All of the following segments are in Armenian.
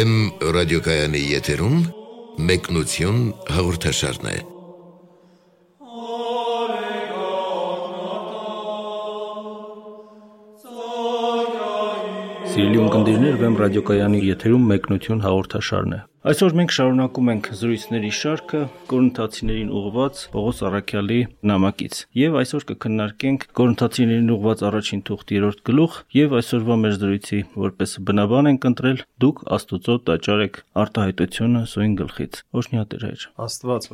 Վեմ ռադիոկայանի եթերում մեկնություն հաղորդաշարն է։ Սիրելի ունկնդիրներ, Վեմ ռադիոկայանի եթերում մեկնություն հաղորդաշարն է։ Այսօր մենք շարունակում ենք զրույցների շարքը Կորինթացիներին ուղղված Պողոս Արաքյալի նամակից։ Եվ այսօր կքննարկենք Կորինթացիներին ուղղված առաջին թուղթի 3-րդ գլուխ, եւ այսօրվա մեր զրույցի որպես բնաբան ենք ընտրել դուք Աստուծո տաճար եք արտահայտությունը սույն գլխից։ Օշնյա Տեր հայր։ Աստված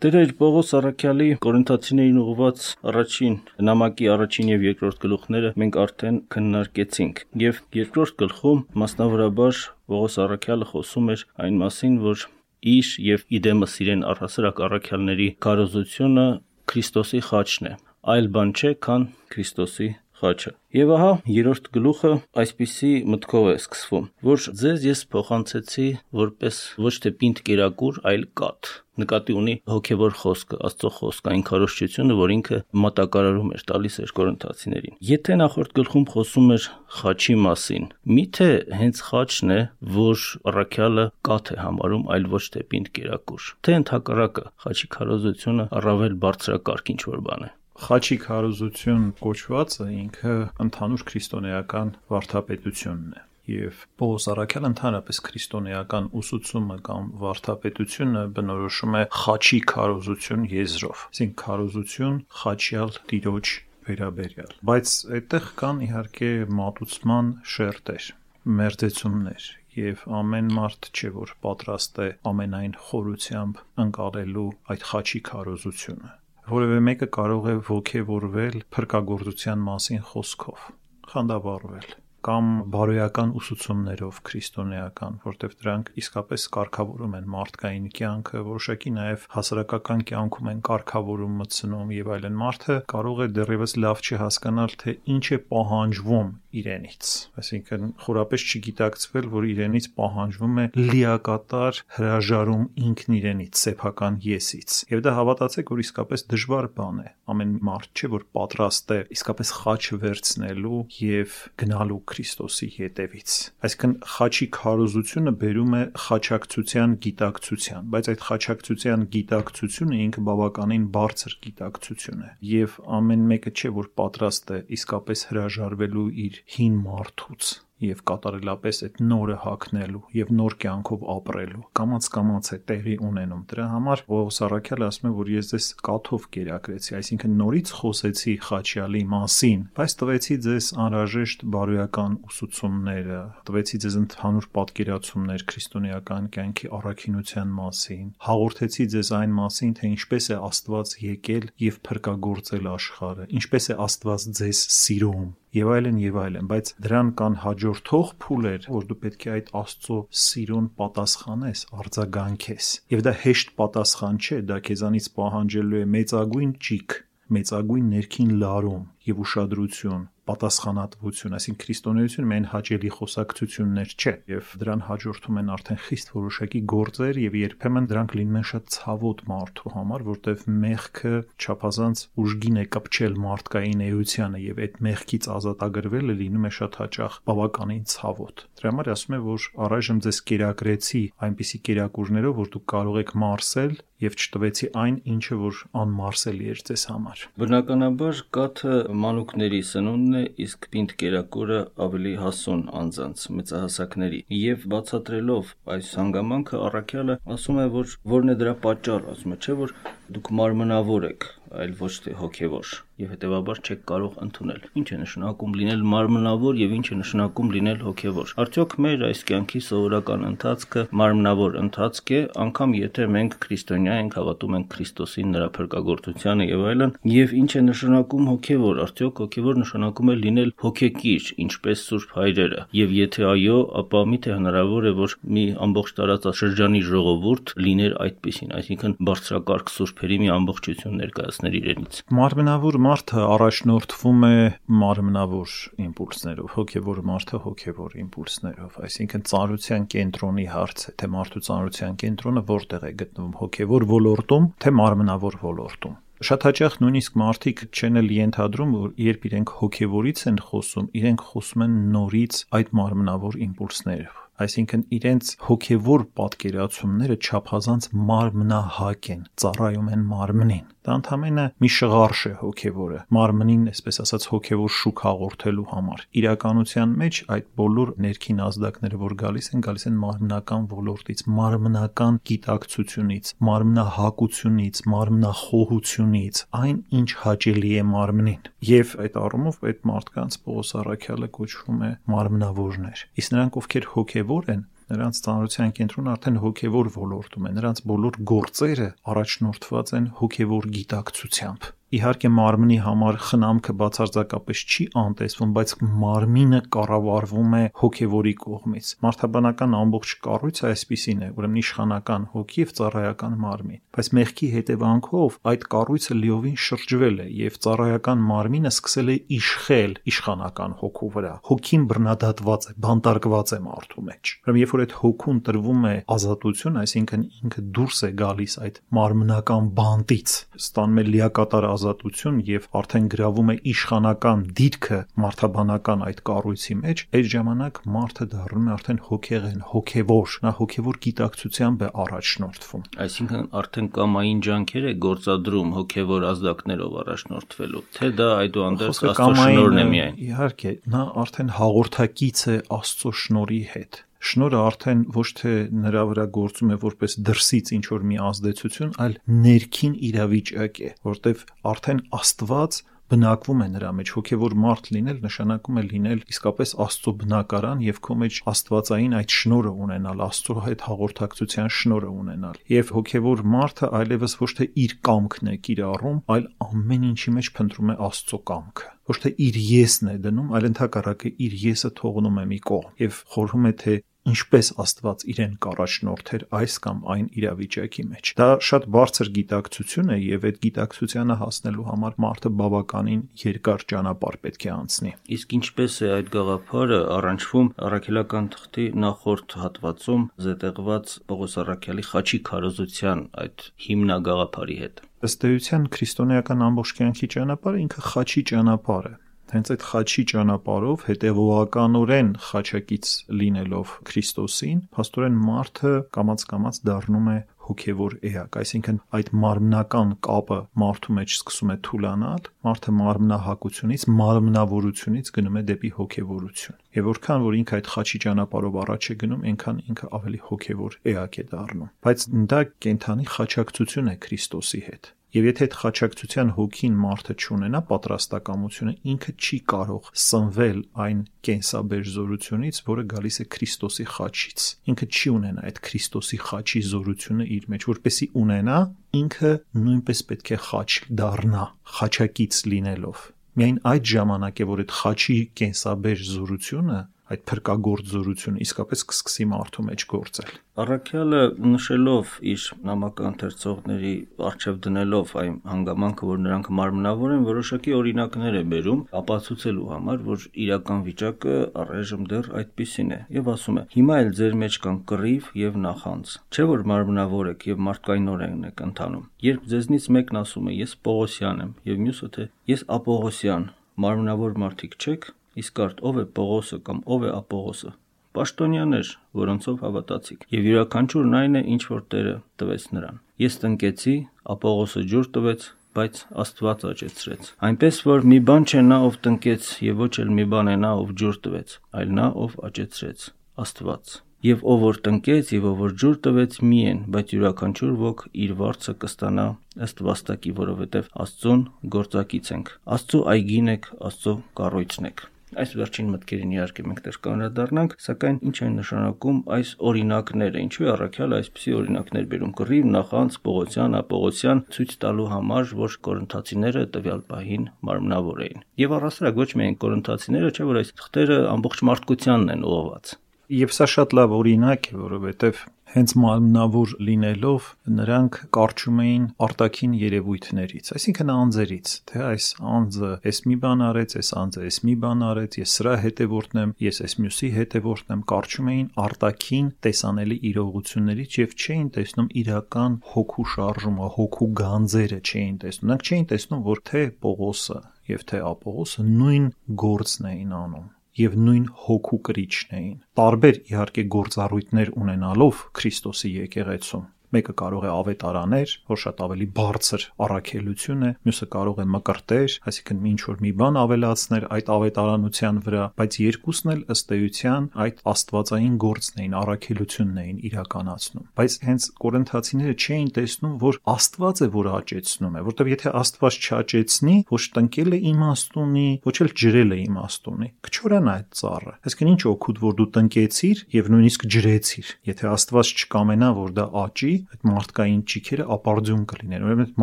օշնի։ Տերեր Պողոս Արաքյալի Կորինթացիներին ուղված առաջին նամակի առաջին եւ երկրորդ գլուխները մենք արդեն քննարկեցինք եւ երկրորդ գլխում մասնավորաբար Պողոս Արաքյալը խոսում էր այն մասին, որ իր եւ իդեմս իրեն առհասարակ առաքյալների կարոզությունը Քրիստոսի խաչն է այլ բան չէ, քան Քրիստոսի խաչը։ Եվ ահա երրորդ գլուխը այսպիսի մտքով է սկսվում, որ ձեզ ես փոխանցեցի որպես ոչ թե պինդ կերակուր, այլ կաթ նկատի ունի հոգևոր խոսքը, Աստծո խոսքը, այն քարոշչությունը, որ ինքը մատակարարում էր տալիս էր կորինթացիներին։ Եթե նախորդ գլխում խոսում էր խաչի մասին, միթե հենց խաչն է, որ առաքյալը կաթ է համարում, այլ ոչ թե պինդ կերակուր։ Թե ընդհակառակը խաչի քարոզությունը առավել բարձրակարգ ինչ որ բան է խաչի քարոզություն կոչվածը ինքը ընդհանուր քրիստոնեական վարդապետությունն է եւ Պողոս Արաքյալը ընդհանրապես քրիստոնեական ուսուցումը կամ վարդապետությունը բնորոշում է խաչի քարոզություն եզրով։ Այսինքն քարոզություն խաչյալ տիրոջ վերաբերյալ։ Բայց այդտեղ կան իհարկե մատուցման շերտեր, մերձեցումներ եւ ամեն մարդ չէ որ պատրաստ է ամենայն խորությամբ ընկալելու այդ խաչի քարոզությունը որևէ մեկը կարող է ողքեվորվել փրկagorցության մասին խոսքով, խանդավառվել կամ բարոյական ուսուցումներով քրիստոնեական, որտեղ դրանք իսկապես կարգավորում են մարդկային կյանքը, որոշակի նաև հասարակական կյանքում են կարգավորում մտցնում եւ այլն։ Մարդը կարող է դեռևս լավ չհասկանալ, թե ինչ է պահանջվում իրենից։ Այսինքն խորապես չգիտակցվել, որ իրենից պահանջվում է լիակատար հրաժարում ինքն իրենից, սեփական եսից։ Եվ դա հավատացեք, որ իսկապես դժվար բան է։ Ամեն մարդ չէ, որ պատրաստ է իսկապես խաչը վերցնելու եւ գնալու Քրիստոսի հետևից։ Այսինքն խաչի քարոզությունը բերում է խաչակցության գիտակցության, բայց այդ խաչակցության գիտակցությունը ինքը բավականին բարձր գիտակցություն է եւ ամեն մեկը չէ որ պատրաստ է իսկապես հրաժարվելու իր հին մարդուց եւ կատարելապես այդ նորը հակնելու եւ նոր կյանքով ապրելու կամած կամած է տեղի ունենում դրա համար Պողոս Արաքյալը ասում է որ ես ձեզ կաթով կերակրեցի այսինքն նորից խոսեցի խաչյալի մասին բայց տվեցի ձեզ անհրաժեշտ բարոյական ուսուցումները տվեցի ձեզ ընդհանուր պատկերացումներ քրիստոնեական կյանքի առաքինության մասին հաղորդեցի ձեզ այն մասին թե ինչպես է Աստված եկել եւ փրկagorցել աշխարհը ինչպես է Աստված ձեզ սիրում եւ այլն եւ այլն, բայց դրան կան հաջորդող փուլեր, որ դու պետք է այդ Աստծո սիրուն պատասխանես, արձագանքես։ Եվ դա հեշտ պատասխան չէ, դա քեզանից պահանջելու է մեծագույն ճիք, մեծագույն ներքին լարում եւ ուշադրություն, պատասխանատվություն, այսինքն քրիստոնեություն միայն հաճելի խոսակցություններ չէ, եւ դրան հաջորդում են արդեն խիստ որոշակի գործեր եւ երբեմն դրանք լինում են շատ ցավոտ մարդու համար, որտեվ մեղքը չափազանց ուժգին է կպչել մարդկային էությանը եւ այդ մեղքից ազատագրվելը լինում է շատ հաճախ բավականին ցավոտ։ Դրա համար ասում է, որ առայժմ ձեզ կերակրեցի այնպիսի կերակուրներով, որ դուք կարող եք մարսել եւ չտվեցի այն, ինչը որ անմարսելի էր ձեզ համար։ Բնականաբար կաթը մանուկների սնունդն է, իսկ պինդ կերակուրը ավելի հասուն անձանց մեծահասակների։ Եվ բացատրելով այս հանգամանքը առաքյալը ասում է, որ որն է դրա պատճառը, ասում է, չէ՞ որ դուք մարմնավոր եք, այլ ոչ թե հոգևոր եւ հետեւաբար չեք կարող ընդունել։ Ինչ է նշանակում լինել մարմնավոր եւ ինչ է նշանակում լինել հոգևոր։ Արդյոք մեր այս կյանքի սովորական ընթացքը մարմնավոր ընթացք է, անկամ եթե մենք քրիստոնյա ենք, հավատում ենք Քրիստոսին, նրա փրկagorցությանը եւ այլն, եւ ինչ է նշանակում հոգևոր։ Արդյոք հոգևոր նշանակում է լինել հոգեկիր, ինչպես Սուրբ հայրերը։ Եվ եթե այո, ապա միթե հնարավոր է, որ մի ամբողջ տարածաշրջանի ժողովուրդ լիներ այդպեսին, այսինքն բարձրակարգ սուրբերի մի ամբողջություն ներկայացներ իրենից։ Մարմնավոր մարդը առաջնորդվում է մարմնավոր իմպուլսներով, հոգևոր մարդը հոգևոր իմպուլսներով, այսինքն ծանրության կենտրոնի հարց է, թե մարդու ծանրության կենտրոնը որտեղ է գտնվում, հոգևոր ոլորտում, թե մարմնավոր ոլորտում։ Շատ հաճախ նույնիսկ մարդիկ չեն էլ ենթադրում, որ երբ իրենք հոգևորից են խոսում, իրենք խոսում են նորից այդ մարմնավոր իմպուլսներով այսինքն իրենց հոգևոր պատկերացումները չափազանց մարմնահակ են, ծառայում են մարմնին։ Դա ընդհանրապես մի շղարշ է հոգևորը, մարմնին, այսպես ասած, հոգևոր շուք հաղորդելու համար։ Իրականության մեջ այդ բոլոր ներքին ազդակները, որ գալիս են, գալիս են մարմնական ոլորտից, մարմնական գիտակցությունից, մարմնահակությունից, մարմնախոհությունից, այն ինչ հաճելի է մարմնին։ Եվ այդ առումով այդ մարդկանց Պողոս Արաքյալը կոչվում է մարմնավորներ։ Իսկ նրանք ովքեր հոգևոր են, նրանց ծանրության կենտրոնը արդեն հոգևոր ոլորտում է, նրանց բոլոր գործերը առաջնորդված են հոգևոր գիտակցությամբ Իհարկե մարմնի համար խնամքը բացարձակապես չի անտեսվում, բայց մարմինը կառավարվում է հոգևորի կողմից։ Մարդաբանական ամբողջ կառույցը այսպիսին է, ուրեմն իշխանական հոգի եւ ծառայական մարմին։ Բայց մեղքի հետևանքով այդ կառույցը լիովին շրջվել է եւ ծառայական մարմինը սկսել է իշխել իշխանական հոգու վրա։ Հոգին բռնադատված է, բանտարկված է մարդու մեջ։ Ուրեմն երբ որ այդ հոգուն տրվում է ազատություն, այսինքն ինքը դուրս է գալիս այդ մարմնական բանտից, ստանում է լիակատար ազատություն եւ արդեն գրավում է իշխանական դիրքը մարդաբանական այդ կառույցի մեջ, այդ ժամանակ մարդը դառնում է արդեն հոգեղեն, հոգևոր, նա հոգևոր գիտակցությամբ է առաջնորդվում։ Այսինքն արդեն կամային ջանքեր է գործադրում հոգևոր ազդակներով առաջնորդվելու, թե դա այդուհանդերձ Աստծո շնորհն է միայն։ Իհարկե, նա արդեն հաղորդակից է Աստծո շնորհի հետ շնորհը արդեն ոչ թե նրա վրա գործում է որպես դրսից ինչ որ մի ազդեցություն, այլ ներքին իրավիճակ է, որտեվ արդեն Աստված բնակվում է նրա մեջ հոգևոր մարդ լինել նշանակում է լինել իսկապես Աստծո բնակարան եւ քո մեջ Աստվածային այդ շնորհը ունենալ Աստծո հետ հաղորդակցության շնորհը ունենալ եւ հոգևոր մարդը այլևս ոչ թե իր կամքն է կիրառում այլ ամեն ինչի մեջ փնտրում է Աստծո կամքը ոչ թե իր եսն է դնում այլ ընդհակառակը իր եսը թողնում է մի կողմ եւ խորհում է թե ինչպես Աստված իրեն կառաջնորդեր այս կամ այն իրավիճակի մեջ։ Դա շատ բարձր գիտակցություն է եւ այդ գիտակցությանը հասնելու համար մարդը բավականին երկար ճանապարհ պետք է անցնի։ Իսկ ինչպես է այդ գաղափարը առնչվում առաքելական թղթի նախորդ հատվածում զետեղված Պողոս Արաքյալի խաչի քարոզության այդ հիմնագաղափարի հետ։ Ըստ էության քրիստոնեական ամբողջ կյանքի ճանապարհը ինքը խաչի ճանապարհ է հենց այդ խաչի ճանապարհով հետևողականորեն խաչակից լինելով Քրիստոսին, աստորեն մարդը կամած-կամած դառնում է հոգևոր էակ, այսինքն այդ մարմնական կապը մարդու մեջ սկսում է թուլանալ, մարդը մարմնահակությունից, մարմնավորությունից գնում է դեպի հոգևորություն։ Եվ որքան որ ինքը այդ խաչի ճանապարհով առաջ է գնում, այնքան ինքը ավելի հոգևոր էակ է դառնում։ Բայց դա կենթանի խաչակցություն է Քրիստոսի հետ Եվ եթե այդ խաչակցության հոգին մարդը չունենա պատրաստակամությունը, ինքը չի կարող սնվել այն կենսաբեր զորությունից, որը գալիս է Քրիստոսի խաչից։ Ինքը չի ունենա այդ Քրիստոսի խաչի զորությունը իր մեջ, որպեսի ունենա, ինքը նույնպես պետք է խաչ դառնա, խաչակից լինելով։ Միայն այդ ժամանակ է, որ այդ խաչի կենսաբեր զորությունը այդ փրկagorձ զորությունը իսկապես կսկսի մարդու մեջ գործել։ Առաքյալը նշելով իր նամականթերցողների արժև դնելով այն հանգամանքը, որ նրանք մարմնավոր են, որոշակի օրինակներ է բերում ապացուցելու համար, որ իրական վիճակը առայժմ դեռ այդպիսին է եւ ասում է. Հիմա էլ ձեր մեջ կան կռիվ եւ նախանձ։ Չէ որ մարմնավոր եք եւ մարդկայնորեն եք ընթանում։ Երբ ձեզնից մեկն ասում է ես Պողոսյան եմ եւ մյուսը թե ես Ապողոսյան, մարմնավոր մարդիկ չեք, Իսկ արդ ով է Պողոսը կամ ով է Ապողոսը։ Պաշտոնյաներ, որոնցով հավատացիք։ Եվ յուրաքանչյուրն այն է, ինչ որ Տերը տվեց նրան։ Ես տնկեցի, Ապողոսը ջուր տվեց, բայց Աստված աճեցրեց։ Այնպես որ մի բան չէ նա, ով տնկեց, եւ ոչ էլ մի բան է նա, ով ջուր տվեց, այլ նա, ով աճեցրեց։ Աստված։ Եվ ով որ տնկեց եւ ով որ ջուր տվեց մի են, բայց յուրաքանչյուր ոք իր վարձը կստանա ըստ վաստակի, որովհետեւ Աստծուն գործակից ենք։ Աստծո այգին եք, Աստծո կառույցն եք։ Այս վերջին մտքերին իհարկե մենք դեռ կանրադառնանք, սակայն ինչ են նշանակում այս օրինակները, ինչու է առաքյալ այսպիսի օրինակներ բերում կռիվ, նախանց, Պողոսյան, Ապողոսյան ցույց տալու համար, որ կորինթացիները տվյալ պահին մարմնավոր էին։ Եվ առասարակ ոչ միայն կորինթացիները, չէ՞ որ այս թղթերը ամբողջ մարդկությանն են ուղղված։ Եվ սա շատ լավ օրինակ է, որովհետև հենց մարմնավոր լինելով նրանք կարճում էին արտաքին երևույթներից, այսինքն անձերից, թե այս անձը էս մի բան արեց, այս անձը էս մի բան արեց, ես սրա հետևորդն եմ, ես էս մյուսի հետևորդն եմ, կարճում էին արտաքին տեսանելի իրողություններից եւ չէին տեսնում իրական հոգու շարժումը, հոգու գանձերը չէին տեսնում։ Նրանք չէին տեսնում, որ թե Պողոսը եւ թե Ապողոսը նույն գործն էին անում եւ նույն հոգու կրիչն էին։ Տարբեր իհարկե գործառույթներ ունենալով Քրիստոսի եկեղեցում Մեկը կարող է ավետարաներ, որ շատ ավելի բարձր առաքելություն է, մյուսը կարող է մկրտեր, այսինքն ինչ որ մի բան ավելացներ այդ ավետարանության վրա, բայց երկուսն էլ ըստ էության այդ աստվածային գործն էին, առաքելությունն էին իրականացնում։ Բայց հենց կորինթացիները չէին տեսնում, որ Աստված է, որ աճեցնում է, որտեղ եթե Աստված չաճեցնի, ոչ տնկել է իմաստ ունի, ոչ էլ ջրել է իմաստ ունի։ Կչորանա այդ ծառը։ Այսինքն ինչ օգուտ, որ դու տնկեցիր եւ նույնիսկ ջրեցիր։ Եթե Աստված չկամենա, որ դա աճի, այդ մարդկային ճիքերը ապարդյուն կլինեն։ Ուրեմն այդ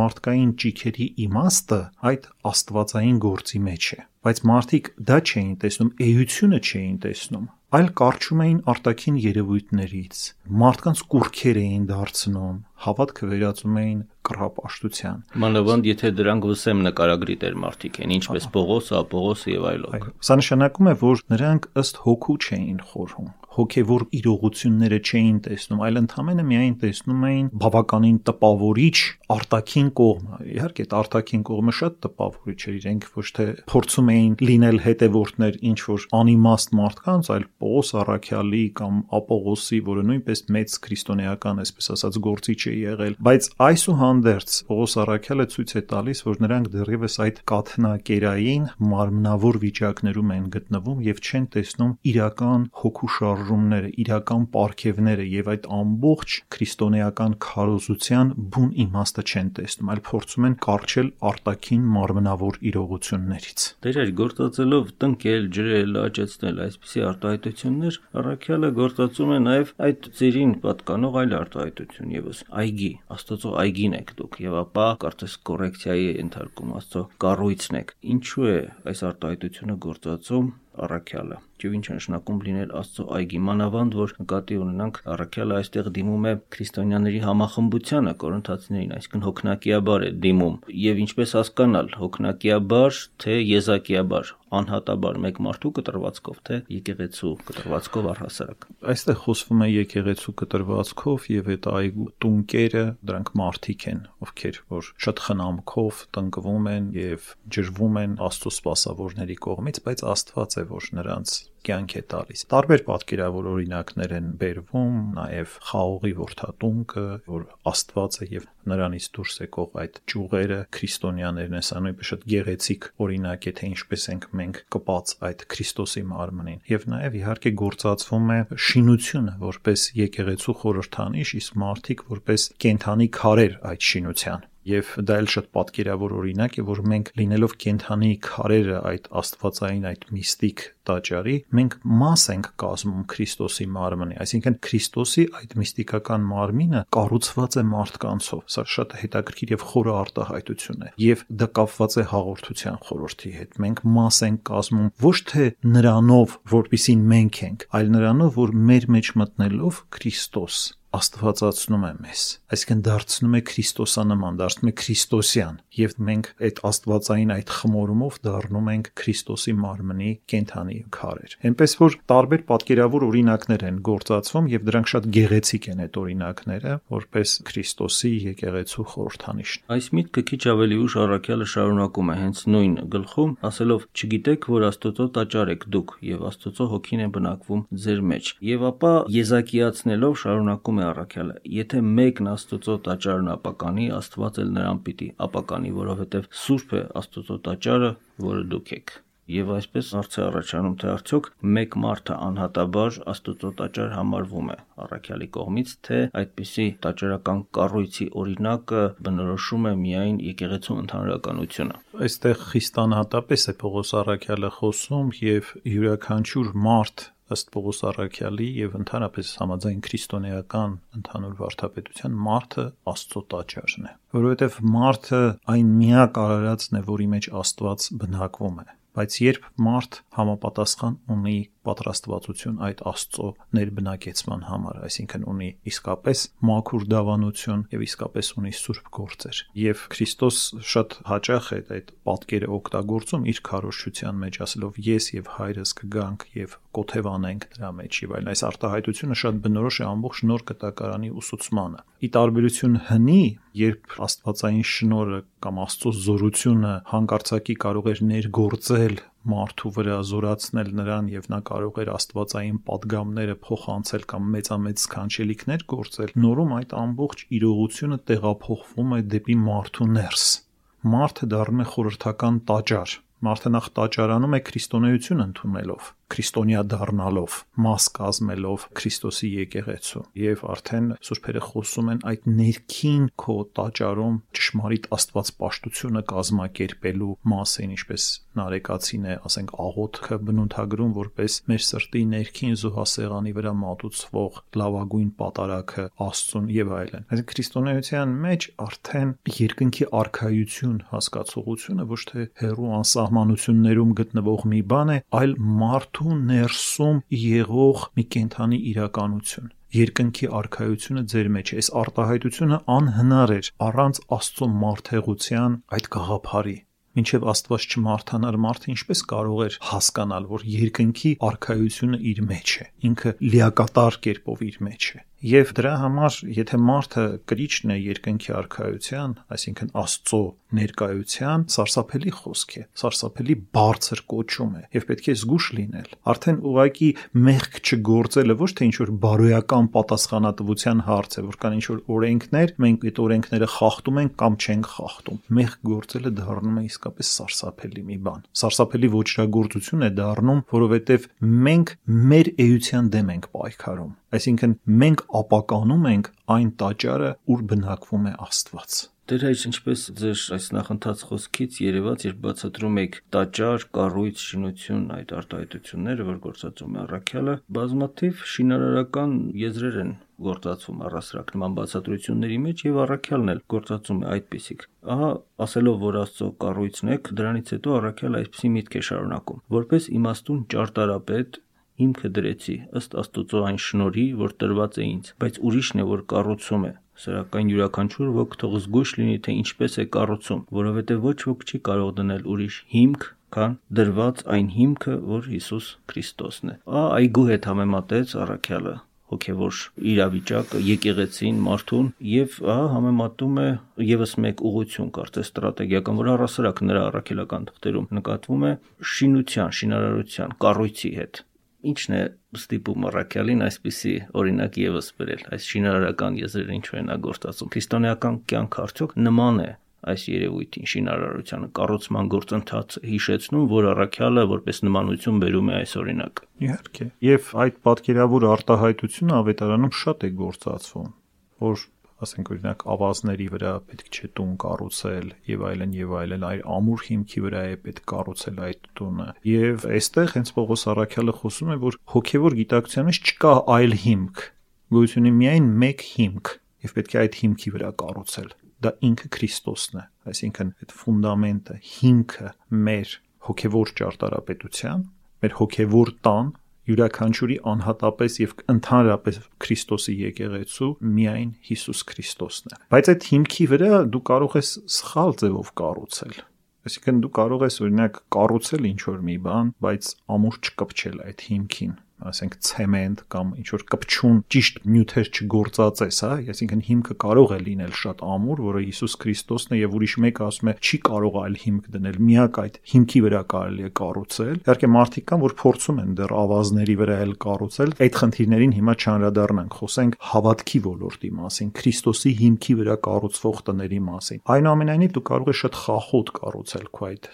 մարդկային ճիքերի իմաստը այդ աստվածային գործի մեջ է։ Բայց մարդիկ դա չէին տեսնում, էությունը չէին տեսնում այլ կարճում էին արտաքին երևույթներից։ Մարդկանց կուրքեր էին դարձնում, հավատքը վերածում էին կռապաշտության։ Մանավանդ եթե դրանք վսեմ նկարագրի տեր մարդիկ են, ինչպես Պողոսը, Ապողոսը եւ այլոք։ Սա նշանակում է, որ նրանք ըստ հոգու չէին խորհում հոգևոր իրողությունները չէին տեսնում, այլ ընդհանրապես միայն տեսնում էին բավականին տպավորիչ արտաքին կողմը։ Իհարկե, այդ արտաքին կողմը շատ տպավորիչ էր, իրենք ոչ թե փորձում էին լինել հետևորդներ ինչ որ անիմաստ մարդկանց, այլ Պողոս Արաքյալի կամ Ապողոսի, որը նույնպես մեծ քրիստոնեական, այսպես ասած, գործիչ է եղել, բայց այսուհանդերձ Պողոս Արաքյալը ցույց է տալիս, որ նրանք դեռևս այդ կաթնակերային մարմնավոր վիճակներում են գտնվում եւ չեն տեսնում իրական հոգու շարժ շարժումները, իրական պարգևները եւ այդ ամբողջ քրիստոնեական քարոզության բուն իմաստը չեն տեսնում, այլ փորձում են կարճել արտաքին մարմնավոր իրողություններից։ Տերեր գործածելով տնկել, ջրել, աճեցնել այսպիսի արտահայտություններ, առաքյալը գործածում է նաեւ այդ ծերին պատկանող այլ արտահայտություն եւս այգի, Աստծո այգին եք դուք եւ ապա կարծես կոռեկցիայի ենթարկում Աստծո կառույցն եք։ Ինչու է այս արտահայտությունը գործածում առաքյալը եւ ինչ նշանակում լինել Աստծո այգի մանավանդ որ նկատի ունենանք առաքյալը այստեղ դիմում է քրիստոնյաների համախմբությանը կորինթացիներին այսինքն հոգնակիաբար է դիմում եւ ինչպես հասկանալ հոգնակիաբար թե եզակիաբար անհատաբար մեկ մարդու կտրվածքով, թե եկեղեցու կտրվածքով առհասարակ։ Այստեղ խոսվում է եկեղեցու կտրվածքով եւ այդ այգու տունկերը, դրանք մարդիկ են, ովքեր որ շատ խնամքով տնկվում են եւ ջրվում են աստծո սпасավորների կողմից, բայց Աստված է, որ նրանց կյանք է տալիս։ Տարբեր պատկերավոր օրինակներ են բերվում, նաև խաղողի ворթատունկը, որ Աստված է եւ նրանից դուրս եկող այդ ճյուղերը քրիստոնյաներն են, սա նույնպես շատ գեղեցիկ օրինակ է, թե ինչպես ենք մենք կպած այդ Քրիստոսի մարմնին։ Եվ նաև իհարկե գործածվում է շինությունը որպես եկեղեցու խորհրդանիշ, իսկ մարդիկ որպես կենթանի քարեր այդ շինության եւ դա էլ շատ պատկերավոր օրինակ է, որ մենք լինելով կենթանի քարերը այդ աստվածային այդ միստիկ տաճարի, մենք մաս ենք կազմում Քրիստոսի մարմնի, այսինքն Քրիստոսի այդ միստիկական մարմինը կառուցված է մարդկանցով։ Սա շատ հետաքրքիր եւ խորը արտահայտություն է։ Եվ դա կապված է հաղորդության խորհրդի հետ։ Մենք մաս ենք կազմում ոչ թե նրանով, որpիսին մենք ենք, այլ նրանով, որ մեր մեջ մտնելով Քրիստոս աստվածացնում է մեզ այսինքն դարձնում է քրիստոսանման դարձնում է քրիստոսյան եւ մենք այդ աստվածային այդ խմորումով դառնում ենք քրիստոսի մարմնի կենթանի քարեր այնպես որ տարբեր պատկերավոր օրինակներ են գործածվում եւ դրանք շատ գեղեցիկ են այդ օրինակները որպես քրիստոսի եկեղեցու խորհրդանիշ այս միտքը քիչ ավելի ուշ առաքյալը շարունակում է հենց նույն գլխում ասելով չգիտեք որ աստծո տաճար եք դուք եւ աստծո հոգին է բնակվում ձեր մեջ եւ ապա եզակիացնելով շարունակում է առաքյալը եթե մեկն աստծո տաճարն ապականի աստված էլ նրան պիտի ապականի որովհետև սուրբ է աստծո տաճարը որը դուք եք Եվ այսպես հարց է առաջանում, թե արդյոք մեկ մարդը անհատաբար Աստծո տաճար համարվում է առաքյալի կողմից, թե այդպիսի տաճարական կառույցի օրինակը բնորոշում է միայն եկեղեցու ընդհանրականությունը։ Այստեղ խիստանհատապես է Պողոս առաքյալը խոսում եւ յուրաքանչյուր մարդ ըստ Պողոս Արաքյալի եւ ընդհանրապես համաձայն քրիստոնեական ընդհանուր վարդապետության մարդը Աստծո տաճարն է որովհետեւ մարդը այն միակ արարածն է որի մեջ Աստված բնակվում է բայց երբ մարդ համապատասխան ունի պատրաստվածություն այդ Աստծո ներբնակեցման համար, այսինքն ունի իսկապես մաքուր դավանություն եւ իսկապես ունի սուրբ գործեր։ Եվ Քրիստոս շատ հաճախ է այդ պատկերը օգտագործում իր քարոշչության մեջ, ասելով ես եւ հայրս կգանք եւ կոթևանենք դրա մեջ եւ այլն։ Այս արտահայտությունը շատ բնորոշ է ամբողջ նոր կտակարանի ուսուցմանը։ Ի տարբերություն հնի, երբ Աստվածային շնորհը կամ Աստծո զորությունը հանկարծակի կարող էր ներգործել մարդու վրա զորացնել նրան եւ նա կարող էր աստվածային падգամները փոխանցել կամ մեծամեծ սքանչելիքներ գործել նորում այդ ամբողջ իրողությունը տեղափոխվում է դեպի մարդու ներս մարդը դառնում է խորհրդական տաճար մարդը նախ տաճարանում է քրիստոնեություն ընդունելով քրիստոնյա դառնալով, մաս կազմելով Քրիստոսի եկեղեցու։ Եվ արդեն սուրբերը խոսում են այդ ներքին քո տաճարում ճշմարիտ Աստված պաշտությունը կազմակերպելու մասին, ինչպես Նարեկացին է, ասենք, աղոթքը բնութագրում որպես մեր սրտի ներքին զոհասեղանի վրա մատուցվող լավագույն պատարակը Աստծուն եւ այլն։ Այսինքն քրիստոնեության մեջ արդեն երկնքի արխայություն հասկացողությունը ոչ թե հերո անսահմանություններում գտնվող մի բան է, այլ մարդ մարդու ներսում եղող մի կենթանի իրականություն երկնքի արխայությունը ձեր մեջ է այս արտահայտությունը անհնար էր առանց աստծո մարդեղության այդ գաղափարի մինչև Աստված չմարթանար մարդը ինչպես կարող էր հասկանալ, որ երկնքի արխայությունը իր մեջ է, ինքը լիակատար կերպով իր մեջ է։ Եվ դրա համար, եթե մարդը կրիչն է երկնքի արխայության, այսինքն Աստծո ներկայության, սարսափելի խոսք է, սարսափելի բարձր կոչում է եւ պետք է զգուշ լինել։ Արդեն ուղակի մեղք չգործելը ոչ թե ինչ որ բարոյական պատասխանատվության հարց է, որ կան ինչ որ օրենքներ, մենք այդ օրենքները խախտում ենք կամ չենք խախտում։ Մեղք գործելը դառնում է իսկապես սարսափելի մի բան։ Սարսափելի ոչրագործություն է դառնում, որովհետեւ մենք մեր էության դեմ ենք պայքարում Այսինքն մենք ապականում ենք այն տաճարը, ուր բնակվում է Աստված։ Դեր այս ինչպես ձեր այս նախընթաց խոսքից երևաց, երբ բացատրում եք տաճար, կառույց, շինություն, այդ արտահայտությունները, որ գործածում է առաքյալը, բազմաթիվ շինարարական եզրեր են գործածվում առասրակ նման բացատրությունների մեջ եւ առաքյալն էլ գործածում է այդպիսիք։ Ահա ասելով, որ Աստծո կառույցն եք, դրանից հետո առաքյալը այսպիսի միտք է շարունակում, որպես իմաստուն ճարտարապետ հիմքը դրեցի ըստ Աստուծո այն շնորհի, որ տրված է ինձ, բայց ուրիշն է, որ կառուցում է։ Սրական յուրաքանչյուր ոք թող զգույշ լինի, թե ինչպես է կառուցում, որովհետև ոչ ոք չի կարող դնել ուրիշ հիմք, քան դրված այն հիմքը, որ Հիսուս Քրիստոսն է։ Ա այգու հետ համեմատեց առաքյալը հոգևոր իրավիճակը, եկեղեցին, մարդուն եւ ահա համեմատում է եւս մեկ ուղություն, կարծես ստրատեգիական, որ առասարակ նրա առաքելական թղթերում նկատվում է շինության, շինարարության, կառույցի հետ ինչն է ստիպում առաքյալին այսպիսի օրինակ եւս բերել այս շինարարական եզրերը ինչու են ագործածում քրիստոնեական կյանք արդյոք նման է այս երևույթին շինարարությանը կառուցման գործընթացը հիշեցնում, որ առաքյալը որպես նմանություն բերում է այս օրինակը։ Իհարկե։ Եվ այդ պատկերավոր արտահայտությունը ավետարանում շատ է գործածվում, որ ասենք օրինակ ավազների վրա պետք չէ տուն կառուցել եւ այլն եւ այլն այլ ամուր հիմքի վրա է պետք կառուցել այդ տունը եւ այստեղ հենց Պողոս Արաքյալը խոսում է որ հոգեվոր գիտակցության մեջ չկա այլ հիմք գոյություն ունի միայն մեկ հիմք եւ պետք է այդ հիմքի վրա կառուցել դա ինքը Քրիստոսն է այսինքն այդ ֆունդամենտը հիմքը մեր հոգեվոր ճարտարապետության մեր հոգեվոր տան յուրաքանչյուրի անհատապես եւ ընդհանրապես Քրիստոսի եկեղեցու միայն Հիսուս Քրիստոսն է։ Բայց այդ հիմքի վրա դու կարող ես սխալ ձևով կառուցել։ Այսինքն դու կարող ես օրինակ կառուցել ինչ որ մի բան, բայց ամուր չկպչել այդ հիմքին ասենք ցեմենտ կամ ինչ որ կպչուն ճիշտ նյութեր չգործածես, հա, այսինքն հիմքը կարող է լինել շատ ամուր, որը Հիսուս Քրիստոսն է եւ ուրիշ մեկը ասում է չի կարող այլ հիմք դնել, միակ այդ հիմքի վրա կարելի է կառուցել։ Իհարկե մարդիկ կան, որ փորձում են դեռ ավազների վրա էլ կառուցել։ Այդ խնդիրներին հիմա չանդրադառնանք, խոսենք հավատքի ոլորտի մասին, Քրիստոսի հիմքի վրա կառուցվող տների մասին։ Այնուամենայնիվ դու կարող ես շատ խախոտ կառուցել քո այդ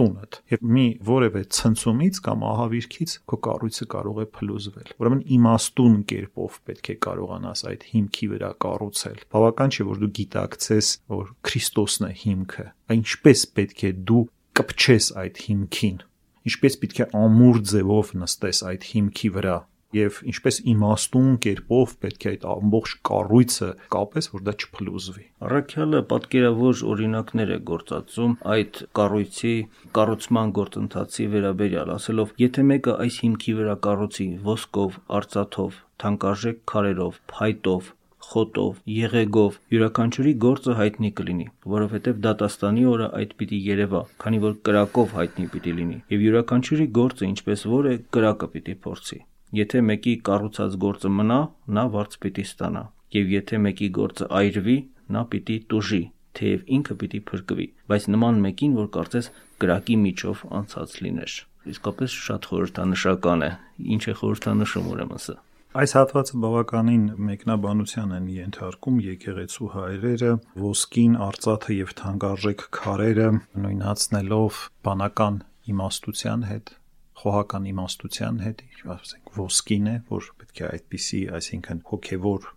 տունդ եւ մի որևէ ցնցումից կամ ահավիրքից քո կառույցը կարող է փլուզվել ուրեմն իմաստուն կերպով պետք է կարողանաս այդ հիմքի վրա կառուցել բավական չէ որ դու գիտակցես որ Քրիստոսն է հիմքը այնպես պետք է դու կպչես այդ հիմքին ինչպես պետք է ամուր ձևով նստես այդ հիմքի վրա եւ ինչպես իմաստուն կերպով պետք է այդ ամբողջ կառույցը կապես, որ դա չփլուզվի։ Առաքյալը պատկերավոր օրինակներ է գործածում այդ կառույցի կառուցման գործընթացի վերաբերյալ, ասելով. եթե մեկը այս հիմքի վրա կառուցի ոսկով, արծաթով, թանկարժեք քարերով, փայտով, խոտով, եղեգով յուրաքանչյուրի գործը հայտնի կլինի, որովհետև դատաստանի օրը այդ պիտի երևա, քանի որ կրակով հայտնի պիտի լինի, եւ յուրաքանչյուրի գործը ինչպես որ է, կրակը պիտի փորձի։ Եթե մեկի կառուցած գործը մնա, նա վարձ պիտի ստանա, եւ եթե մեկի գործը այրվի, նա պիտի տուժի, թեև ինքը պիտի փրկվի, բայց նման մեկին, որ կարծես կրակի միջով անցած լիներ։ Իսկապես շատ խորհրդանշական է։ Ինչ է խորհրդանշում ուրեմն սա։ Այս հատվածը բավականին մեկնաբանության են ենթարկում եկեղեցու հայրերը ոսկին, արծաթը եւ թանկարժեք քարերը նույնացնելով բանական իմաստության հետ, խոհական իմաստության հետ, ասենք ոսկին է, որ պետք է այդպիսի, այսինքն հոգեվոր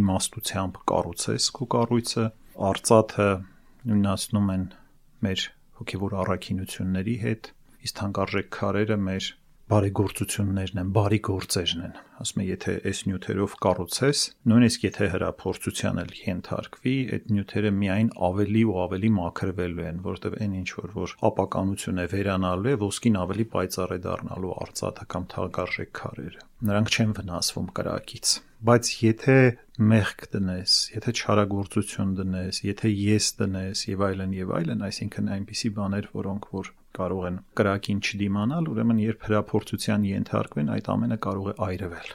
իմաստությամբ կառուցես քո կառույցը, արծաթը նույնացնում են մեր հոգեվոր առաքինությունների հետ, իսկ թանկարժեք քարերը մեր բարեգործություններն են, բարի գործերն են։ Ասում եմ, եթե այս նյութերով կառուցես, նույնիսկ եթե հրափորձության էլ ենթարկվի, այդ նյութերը միայն ավելի ու ավելի մաքրվելու են, որովհետև այն ինչ որ որ ապականություն է վերանալու է, ոսկին ավելի պայծառ է դառնալու արծաթը կամ թագարժեք քարերը։ Նրանք չեն վնասվում կրակից բայց եթե մեղք դնես, եթե չարագործություն դնես, եթե ես դնես եւ այլն եւ այլն, այսինքն այնպիսի բաներ, որոնք որ կարող են կրակին չդիմանալ, ուրեմն երբ հրափորձության ենթարկվեն, այդ ամենը կարող է այրվել։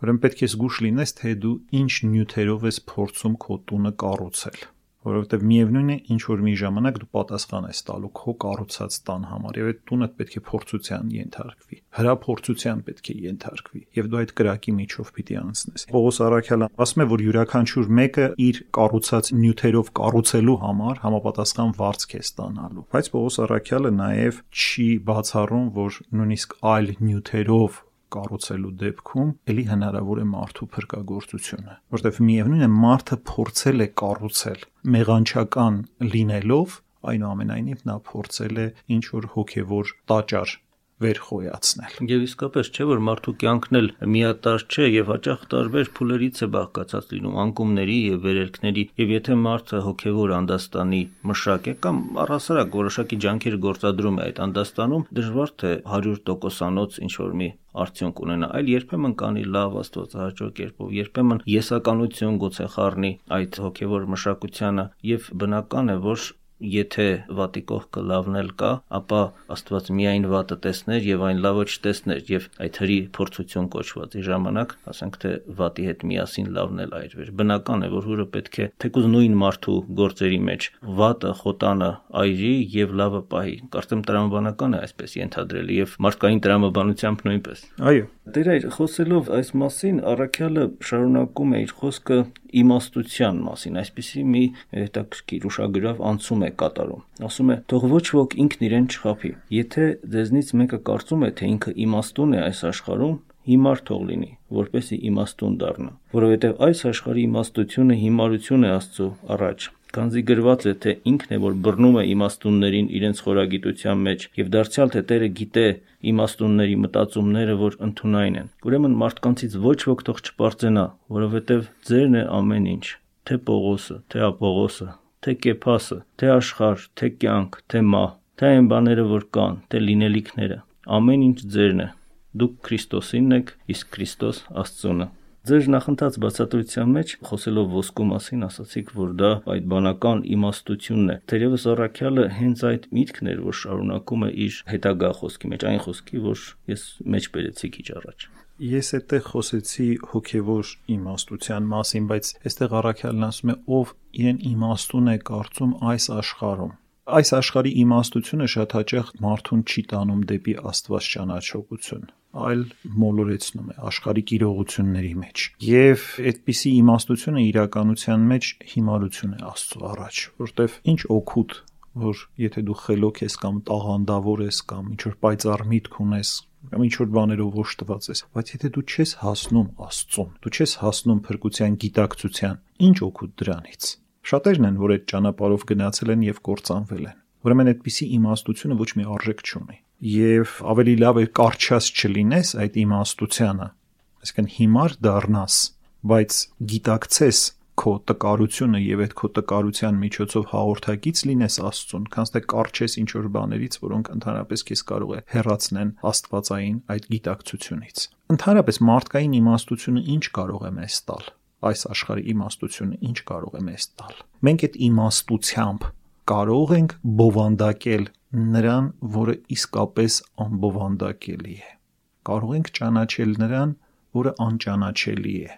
Ուրեմն պետք է զգուշ լինես, թե դու ինչ նյութերով ես փորձում քո տունը կառուցել որովհետև միևնույն է ինչ որ մի ժամանակ դու պատասխան ես տալու քո կառուցած տան համար եւ այդ տունը պետք է փորձության ենթարկվի հրափորձության պետք է ենթարկվի եւ դու այդ կրակի միջով պիտի անցնես Պողոս Արաքյալը ասում է որ յուրաքանչյուր մեկը իր կառուցած նյութերով կառուցելու համար համապատասխան վարձք է ստանալու բայց Պողոս Արաքյալը նաեւ չի բացառում որ նույնիսկ այլ նյութերով կառուցելու դեպքում ելի հնարավոր է մարդու փրկagorցությունը, որտեղ միևնույն է մարդը փորձել է կառուցել մեղանչական լինելով, այնուամենայնիվ նա փորձել է ինչ որ հոգևոր տաճար վերխոյացնել։ Եվ իսկապես չէ որ մարդու կյանքն էլ միատար չէ եւ հաճախ տարբեր փուլերից է բաղկացած լինում անկումների եւ վերելքների եւ եթե մարդը հոգեվոր անդաստանի մշակ է կամ առհասարակ որոշակի ջանքեր գործադրում է այդ անդաստանում դժվար թե 100%-անոց ինչ որ մի արդյունք ունենա, այլ երբեմն կանի լավ աստվածահաճո կերպով, երբեմն եսականություն գուցե խառնի այդ հոգևոր մշակությանը եւ բնական է, որ եթե վատի կողքը լավն էլ կա, ապա Աստված միայն վատը տեսներ եւ այն լավը չտեսներ եւ այդ հրի փորձություն կոչվածի ժամանակ, ասենք թե վատի հետ միասին լավն էլ այրվեր։ Բնական է, որ հուրը պետք է թեկուզ նույն մարդու գործերի մեջ վատը խոտանը այրի եւ լավը պահի։ Կարծեմ տրամաբանական է այսպես ենթադրել եւ մարդկային տրամաբանությամբ նույնպես։ Այո։ Տեր այր խոսելով այս մասին, Արաքյալը շարունակում է իր խոսքը իմաստության մասին, այսպիսի մի հետաքրքիր ուշագրավ անցում է կատարում։ Ասում է. «Թող ոչ ոք ինքն իրեն չխափի։ Եթե ձեզնից մեկը կարծում է, թե ինքը իմաստուն է այս աշխարհում, հիմար թող լինի, որպեսի իմաստուն դառնա, որովհետև այս աշխարհի իմաստությունը հիմարություն է Աստծո առաջ, Քանզի գրված է, թե ինքն է, որ բռնում է իմաստուններին իրենց խորագիտության մեջ, եւ դարձյալ թե Տերը գիտե իմաստունների մտածումները, որ ընդունային են։ Ուրեմն մարդկանցից ոչ ոք թող չպարծենա, որովհետեւ ձերն է ամեն ինչ, թե Պողոսը, թե Ապողոսը, թե Կեփասը, թե աշխարհ, թե կյանք, թե մահ, թե այն բաները, որ կան, թե լինելիքները, ամեն ինչ ձերն է։ Դուք Քրիստոսինն եք, իսկ Քրիստոս Աստծունը։ Ձեր նախընթաց բացատրության մեջ խոսելով ոսկու մասին ասացիք, որ դա այդ բանական իմաստությունն է։ Թերևս առաքյալը հենց այդ միտքն էր, որ շարունակում է իր հետագա խոսքի մեջ, այն խոսքի, որ ես մեջ բերեցի քիչ առաջ։ Ես այդտեղ խոսեցի հոգևոր իմաստության մասին, բայց այստեղ առաքյալն ասում է, ով իրեն իմաստուն է կարծում այս աշխարհում այս աշխարհի իմաստությունը շատ հաճախ մարդուն չի տանում դեպի Աստված ճանաչողություն այլ մոլորեցնում է աշխարհիկ իրողությունների մեջ։ Եվ այդպիսի իմաստությունը իրականության մեջ հիմարություն է Աստծո առաջ, որտեվ ինչ օգուտ որ եթե դու խելոք ես կամ տաղանդավոր ես կամ ինչ որ պայծառ միտք ունես կամ ինչ որ բաներով ոչտված ես, բայց եթե դու չես հասնում Աստծուն, դու չես հասնում փրկության գիտակցության, ինչ օգուտ դրանից։ Շատերն են, որ այդ ճանապարհով գնացել են եւ կործանվել են։ Ուրեմն այդպիսի իմաստությունը ոչ մի արժեք չունի եւ ավելի լավ է կարճած չլինես այդ իմաստությանը այսինքն հիմար դառնաս բայց գիտակցես քո տկարությունը եւ այդ քո տկարության միջոցով հաղորդակից լինես Աստծուն, քանց թե կարճես ինչ որ բաներից, որոնք ընդհանրապես քեզ կարող է հերացնեն Աստվածային այդ գիտակցությունից։ Ընդհանրապես մարդկային իմաստությունը ինչ կարող է մեզ տալ։ Այս աշխարհի իմաստությունը ինչ կարող է մեզ տալ։ Մենք այդ իմաստությամբ կարող ենք բովանդակել նրան, որը իսկապես անբովանդակելի է։ Կարող ենք ճանաչել նրան, որը անճանաչելի է։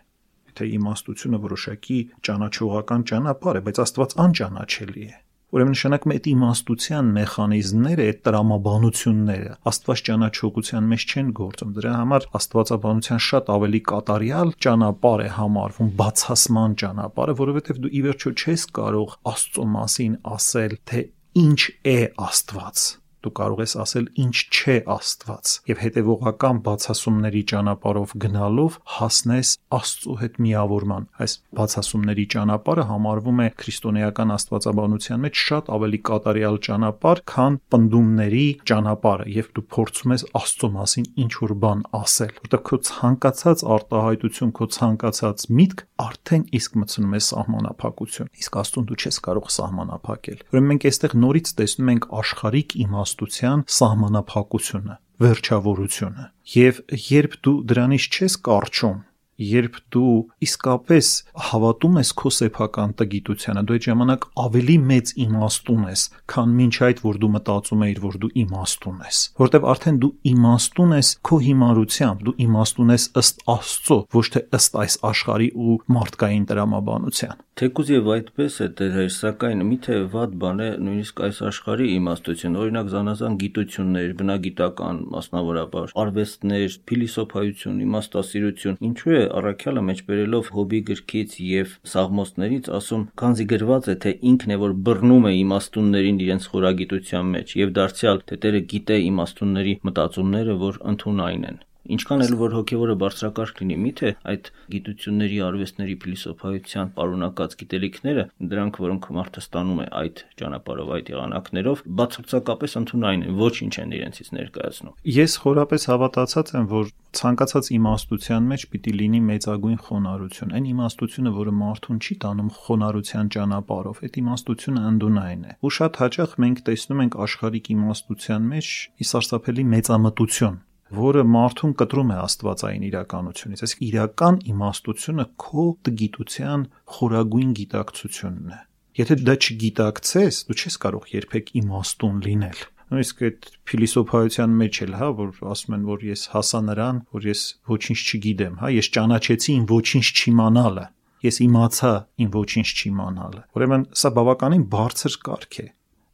թե իմաստությունը որոշակի ճանաչողական ճանապարհ է, բայց Աստված անճանաչելի է։ Ուրեմն նշանակում է այդ իմաստության մեխանիզմները, այդ տրամաբանությունները Աստված ճանաչողության մեջ չեն գործում։ Դրա համար Աստվածաբանության շատ ավելի կատարյալ ճանապարհ է համարվում բացասման ճանապարհը, որովհետև դու ի վերջո չես կարող Աստծո մասին ասել, թե ինչ է Աստված դու կարող ես ասել ինչ չէ Աստված եւ հետեւողական բացասումների ճանապարհով գնալով հասնես Աստծո հետ միավորման այս բացասումների ճանապարհը համարվում է քրիստոնեական աստվածաբանության մեջ շատ ավելի կատարյալ ճանապարհ քան պնդումների ճանապարհը եւ դու փորձում ես Աստծո մասին ինչ որ բան ասել որտեղ քո ցանկացած արտահայտություն քո ցանկացած միտք արդեն իսկ մտցնում է սահմանափակություն իսկ Աստծուն դու չես կարող սահմանափակել ուրեմն մենք այստեղ նորից տեսնում ենք աշխարհիկ իմաստ իմաստության սահմանափակությունը, վերջավորությունը։ Եվ երբ դու դրանից չես կարճում, երբ դու իսկապես հավատում ես քո սեփական տգիտությանը, դու այդ ժամանակ ավելի մեծ իմաստուն ես, քան մինչ այդ, որ դու մտածում էիր, որ դու իմաստուն ես, որտեվ արդեն դու իմաստուն ես քո հիմարությամբ, դու իմաստուն ես ըստ Աստծո, ոչ թե ըստ այս աշխարհի ու մարդկային տրամաբանության։ Թեկուզ եւ այդպես է դեր, սակայն միթե ված բան է նույնիսկ այս աշխարհի իմաստություն, օրինակ զանազան գիտություններ, բնագիտական, մասնավորաբար, արվեստներ, փիլիսոփայություն, իմաստասիրություն, ինչու է առաքյալը մեջբերելով հոբի գրքից եւ սաղմոսներից ասում, քանզի գրված է, թե ինքն է որ բռնում է իմաստուններին իրենց խորագիտության մեջ եւ դարձյալ թե Տերը գիտե իմաստունների մտածումները, որ ընդունայն են։ Ինչքան էլ որ հոգևորը բարձրակարգ լինի, միթե այդ գիտությունների, արվեստների, փիլիսոփայության պարունակած գիտելիքները, դրանք, որոնք մարդը ստանում է այդ ճանապարհով, այդ եղանակներով, բացարձակապես ընդունային են, ոչինչ են իրենցից ներկայացնում։ Ես խորապես հավատացած եմ, որ ցանկացած իմաստության մեջ պիտի լինի մեծագույն խոնարհություն։ Այն իմաստությունը, որը մարդուն չի տանում խոնարհության ճանապարհով, այդ իմաստությունը ընդունային է։ Ու շատ հաճախ մենք տեսնում ենք աշխարհիկ իմաստության մեջ ի սարսափելի մեծամտություն որը մարդուն կտրում է աստվածային իրականությունից։ Այսինքն իրական իմաստությունը քո տգիտության խորագույն գիտակցությունն է։ Եթե դա չգիտակցես, դու չես կարող երբեք իմաստուն լինել նույնիսկ այդ փիլիսոփայության մեջ էլ, հա, որ ասում են, որ ես հասա նրան, որ ես ոչինչ չգիտեմ, հա, ես ճանաչեցի իմ ոչինչ չիմանալը, ես իմացա իմ ոչինչ չիմանալը։ Ուրեմն սա բավականին բարձր կարգ է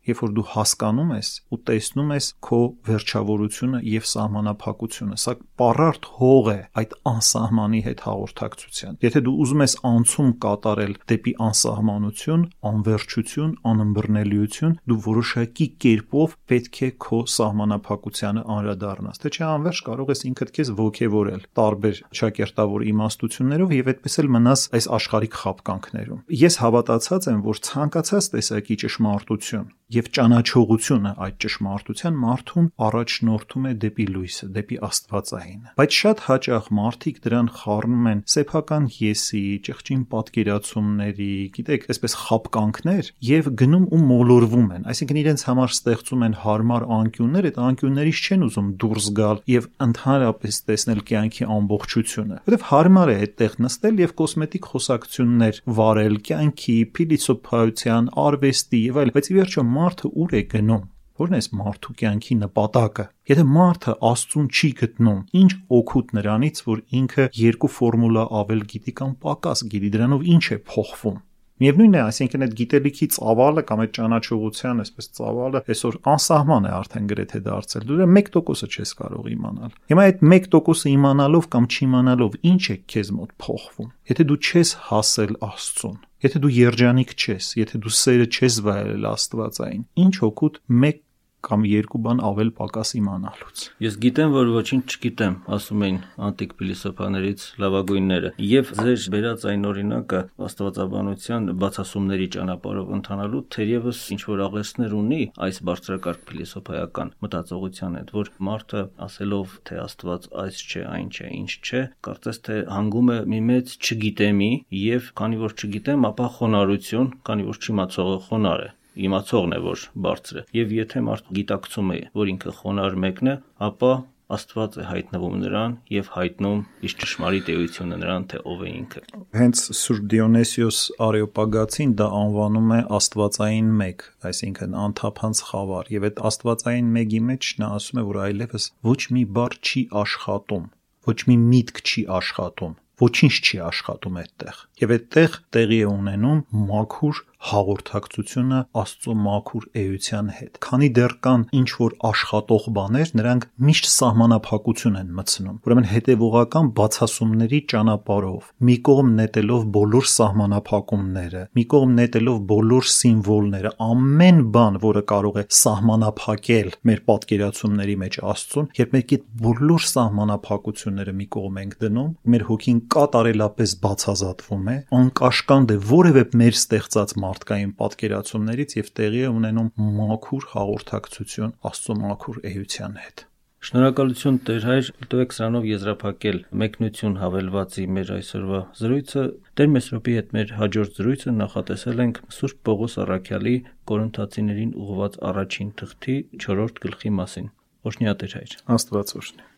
երբ որ դու հասկանում ես ու տեսնում ես քո վերջավորությունը եւ սահմանափակությունը սա պարարտ հող է այդ անսահմանի հետ հաղորդակցության եթե դու ուզում ես անցում կատարել դեպի անսահմանություն անվերջություն անըմբռնելիություն դու որոշակի կերպով պետք է քո սահմանափակությանը անդրադառնաս թե չէ անվերջ կարող ես ինքդ քեզ ողքեվորել տարբեր ճակերտավոր իմաստություններով եւ այդպես էլ մնաս այս աշխարհիկ խապկանքներում ես հավատացած եմ որ ցանկացած տեսակի ճշմարտություն եւ ճանաչողությունը այդ ճշմարտության մարդուն առաջնորդում է դեպի լույսը, դեպի Աստվածայինը։ Բայց շատ հաճախ մարդիկ դրան խառնում են սեփական եսի, ճղճին պատկերացումների, գիտեք, այսպես խապկանքներ եւ գնում ու մոլորվում են։ Այսինքն իրենց համար ստեղծում են հարմար անկյուններ, այդ անկյուններից չեն ուզում դուրս գալ եւ ընդհանրապես տեսնել կյանքի ամբողջությունը։ Որտեւ հարմար է այդտեղ նստել եւ կոսմետիկ խոսակցություններ վարել կյանքի, փիլիսոփայության, արվեստի եւ այլ, բայց ի վերջո մարդը ուր է գնում Որն է մարդու կյանքի նպատակը։ Եթե մարդը Աստծուն չի գտնում, ինչ օգուտ նրանից, որ ինքը երկու ֆորմուլա ավել գիտի կամ պակաս գիտի, դրանով ինչ է փոխվում։ Միևնույնն է, այսինքն այդ գիտելիքի ծավալը կամ այդ ճանաչողության, այսպես ծավալը այսօր անսահման է արդեն գրեթե դարձել։ Դու 1%-ը չես կարող իմանալ։ Հիմա այդ 1%-ը իմանալով կամ չիմանալով ինչ է քեզ մոտ փոխվում։ Եթե դու չես հասել Աստծուն, Եթե դու երջանիկ չես, եթե դու սերը չես վայելել Աստվածային, ինչ հոգուտ մեկ կամ երկու բան ավել պակաս իմանալուց։ Ես գիտեմ, որ ոչինչ չգիտեմ, ասում էին անտիկ փիլիսոփաներից լավագույնները։ Եվ ձեր վերած այն օրինակը աստվածաբանության բացասումների ճանապարհով ընթանալու թերևս ինչ որ աղերսներ ունի այս բարձրակարգ փիլիսոփայական մտածողության հետ, որ մարդը ասելով թե Աստված այս չէ, այն չէ, ինչ չէ, կարծես թե հանգում է մի մեծ չգիտեմի եւ քանի որ չգիտեմ, ապա խոնարհություն, քանի որ չիմացողը խոնար է իմացողն է որ բարձր է եւ եթե մարդ գիտակցում է որ ինքը խոնար մեկն է ապա Աստված է հայտնվում նրան եւ հայտնում իր ճշմարիտ էությունը նրան թե ով է ինքը։ Հենց Սուրբ Դիոնեսիոս Արեոպագացին դա անվանում է Աստվածային մեկ, այսինքն անթափանց խավար, եւ այդ Աստվածային մեկի մեջ նա ասում է, որ այլևս ոչ մի բառ չի աշխատում, ոչ մի միտք չի աշխատում ոչինչ չի աշխատում այդտեղ։ Եվ այդտեղ տեղի է ունենում մաքուր հաղորդակցությունը Աստծո մաքուր էության հետ։ Քանի դեռ կան ինչ որ աշխատող բաներ, նրանք միշտ սահմանափակություն են մտցնում։ Ուրեմն հետևողական բացասումների ճանապարհով, մի կողմ նետելով բոլոր սահմանափակումները, մի կողմ նետելով բոլոր սիմվոլները, ամեն բան, որը կարող է սահմանափակել մեր պատկերացումների մեջ Աստծուն, երբ մենք այդ բոլոր սահմանափակությունները մի կողմ ենք դնում, մեր հոգին կատարելապես բացազատվում է, անկաշկանդ է որևէ մեր ստեղծած մարդկային պատկերացումներից եւ տեղի է ունենում մաքուր հաղորդակցություն Աստծո մաքուր էության հետ։ Շնորհակալություն Տեր հայր, տվեք սրանով եզրափակել մեկնություն հավելվածի մեր այսօրվա զրույցը։ Տեր Մեսրոպի հետ մեր հաջորդ զրույցը նախատեսել ենք Սուրբ Պողոս Առաքյալի Կորինթացիներին ուղղված առաջին թղթի 4-րդ գլխի մասին։ Օշնյա Տեր հայր։ Աստված օրհնի։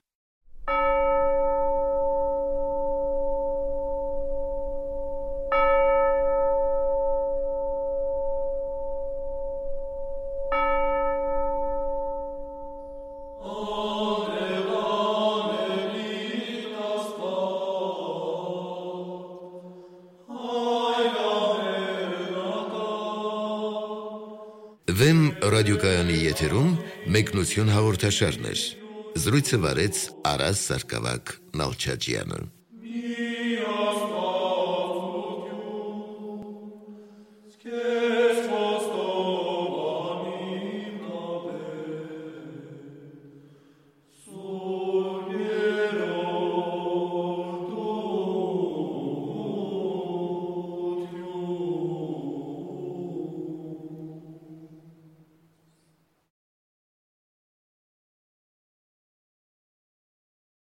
ռադիոկայանի եթերում մեկնություն հաղորդաշարներ։ Զրույցը վարեց Արաս Սարգսակյան Նալչաջյանը։